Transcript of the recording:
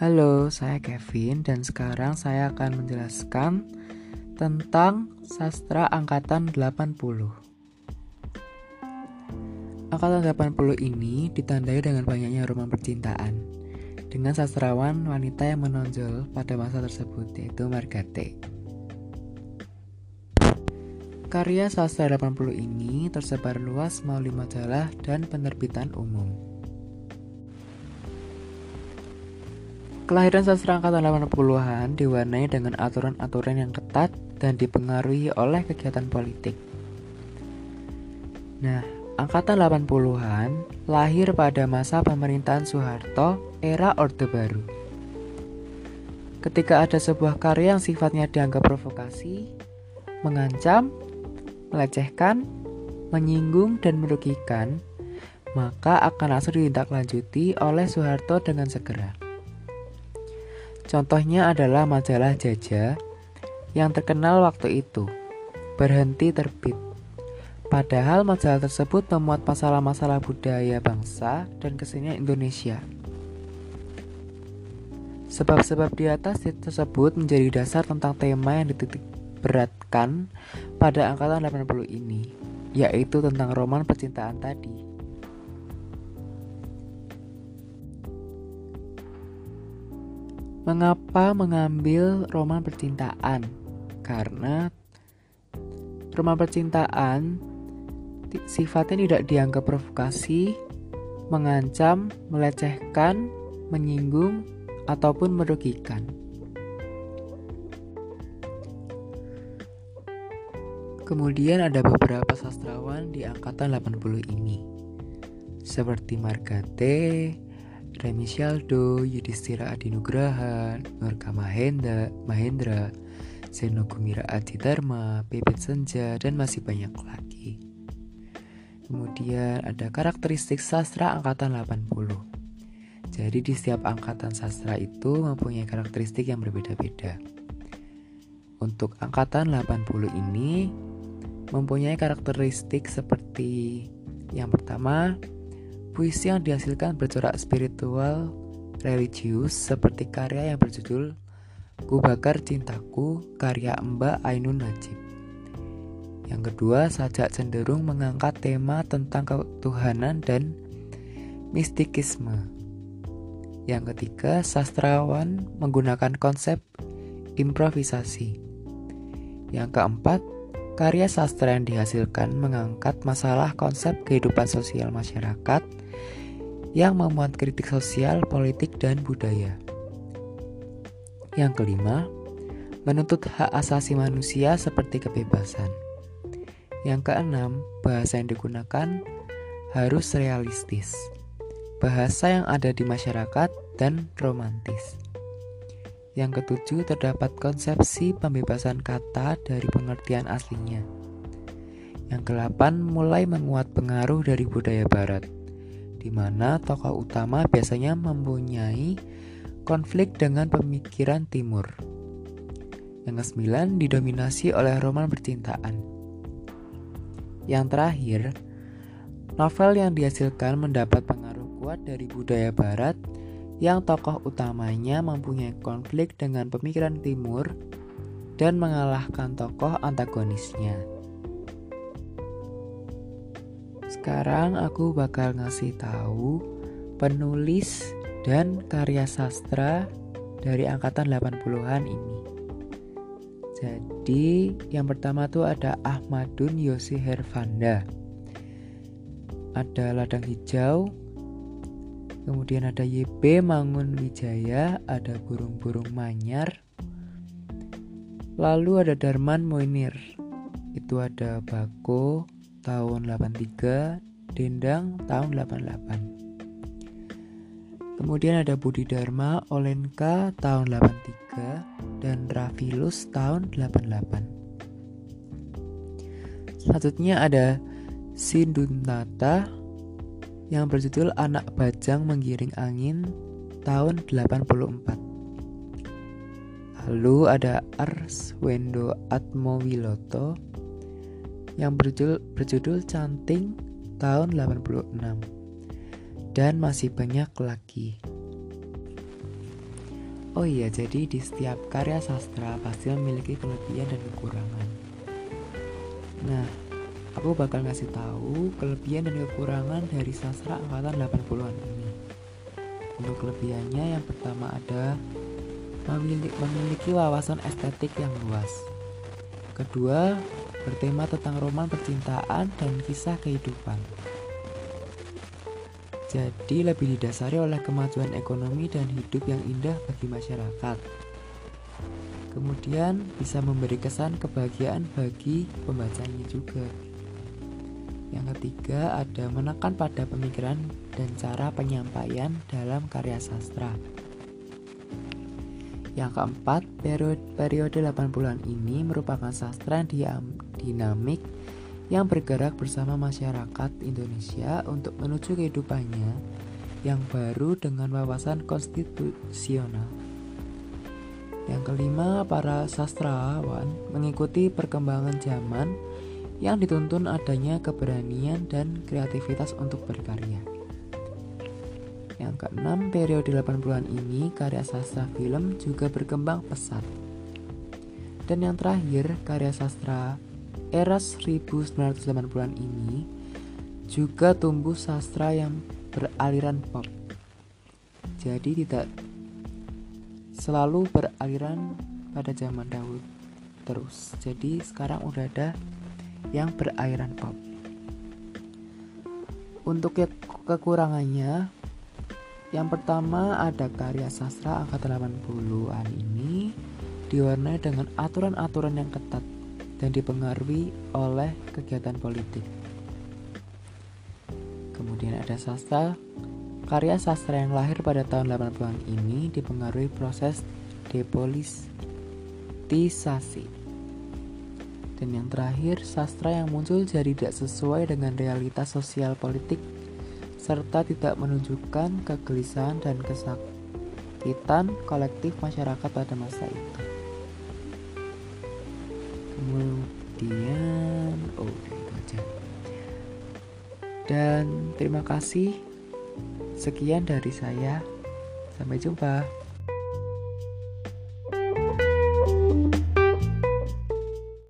Halo, saya Kevin dan sekarang saya akan menjelaskan tentang sastra angkatan 80. Angkatan 80 ini ditandai dengan banyaknya roman percintaan dengan sastrawan wanita yang menonjol pada masa tersebut yaitu Margate. Karya sastra 80 ini tersebar luas melalui majalah dan penerbitan umum. Kelahiran sastra angkatan 80-an diwarnai dengan aturan-aturan yang ketat dan dipengaruhi oleh kegiatan politik. Nah, angkatan 80-an lahir pada masa pemerintahan Soeharto era Orde Baru. Ketika ada sebuah karya yang sifatnya dianggap provokasi, mengancam, melecehkan, menyinggung, dan merugikan, maka akan langsung ditindaklanjuti oleh Soeharto dengan segera. Contohnya adalah majalah Jaja yang terkenal waktu itu, berhenti terbit. Padahal majalah tersebut memuat masalah-masalah budaya bangsa dan kesenian Indonesia. Sebab-sebab di atas tersebut menjadi dasar tentang tema yang dititik beratkan pada angkatan 80 ini, yaitu tentang roman percintaan tadi. Mengapa mengambil roman percintaan? Karena roman percintaan sifatnya tidak dianggap provokasi, mengancam, melecehkan, menyinggung, ataupun merugikan. Kemudian ada beberapa sastrawan di angkatan 80 ini. Seperti Margate, Remi Shaldo, Yudhistira Adinugraha, Nurka Mahendra, Mahendra, Seno Gumira Adidharma, Pipit Senja, dan masih banyak lagi. Kemudian ada karakteristik sastra angkatan 80. Jadi di setiap angkatan sastra itu mempunyai karakteristik yang berbeda-beda. Untuk angkatan 80 ini mempunyai karakteristik seperti yang pertama, Puisi yang dihasilkan bercorak spiritual religius seperti karya yang berjudul Ku Bakar Cintaku karya Mbak Ainun Najib. Yang kedua, sajak cenderung mengangkat tema tentang ketuhanan dan mistikisme. Yang ketiga, sastrawan menggunakan konsep improvisasi. Yang keempat, karya sastra yang dihasilkan mengangkat masalah konsep kehidupan sosial masyarakat yang memuat kritik sosial, politik, dan budaya. Yang kelima, menuntut hak asasi manusia seperti kebebasan. Yang keenam, bahasa yang digunakan harus realistis. Bahasa yang ada di masyarakat dan romantis. Yang ketujuh, terdapat konsepsi pembebasan kata dari pengertian aslinya. Yang kedelapan, mulai menguat pengaruh dari budaya barat di mana tokoh utama biasanya mempunyai konflik dengan pemikiran timur. Yang kesembilan didominasi oleh roman percintaan. Yang terakhir, novel yang dihasilkan mendapat pengaruh kuat dari budaya barat yang tokoh utamanya mempunyai konflik dengan pemikiran timur dan mengalahkan tokoh antagonisnya. Sekarang aku bakal ngasih tahu penulis dan karya sastra dari angkatan 80-an ini. Jadi, yang pertama tuh ada Ahmadun Yosi Hervanda. Ada Ladang Hijau. Kemudian ada YB Mangun Wijaya, ada burung-burung manyar. Lalu ada Darman Moinir. Itu ada Bako, tahun 83, Dendang tahun 88. Kemudian ada Budi Dharma, Olenka tahun 83 dan Rafilus tahun 88. Selanjutnya ada Sindunata yang berjudul Anak Bajang Menggiring Angin tahun 84. Lalu ada Ars Wendo Atmowiloto yang berjudul, berjudul Canting tahun 86 dan masih banyak lagi. Oh iya, jadi di setiap karya sastra pasti memiliki kelebihan dan kekurangan. Nah, aku bakal ngasih tahu kelebihan dan kekurangan dari sastra angkatan 80-an ini. Untuk kelebihannya yang pertama ada memiliki wawasan estetik yang luas. Kedua, bertema tentang roman percintaan dan kisah kehidupan. Jadi lebih didasari oleh kemajuan ekonomi dan hidup yang indah bagi masyarakat. Kemudian bisa memberi kesan kebahagiaan bagi pembacanya juga. Yang ketiga ada menekan pada pemikiran dan cara penyampaian dalam karya sastra. Yang keempat, periode, periode 80-an ini merupakan sastra dinamik yang bergerak bersama masyarakat Indonesia untuk menuju kehidupannya yang baru dengan wawasan konstitusional. Yang kelima, para sastrawan mengikuti perkembangan zaman yang dituntun adanya keberanian dan kreativitas untuk berkarya. Yang keenam, periode 80-an ini karya sastra film juga berkembang pesat. Dan yang terakhir, karya sastra era 1980-an ini juga tumbuh sastra yang beraliran pop. Jadi tidak selalu beraliran pada zaman dahulu terus. Jadi sekarang udah ada yang beraliran pop. Untuk ke kekurangannya yang pertama ada karya sastra angkatan 80-an ini diwarnai dengan aturan-aturan yang ketat dan dipengaruhi oleh kegiatan politik. Kemudian ada sastra. Karya sastra yang lahir pada tahun 80-an ini dipengaruhi proses depolitisasi. Dan yang terakhir, sastra yang muncul jadi tidak sesuai dengan realitas sosial politik serta tidak menunjukkan kegelisahan dan kesakitan kolektif masyarakat pada masa itu. Kemudian oh itu aja. Dan terima kasih. Sekian dari saya. Sampai jumpa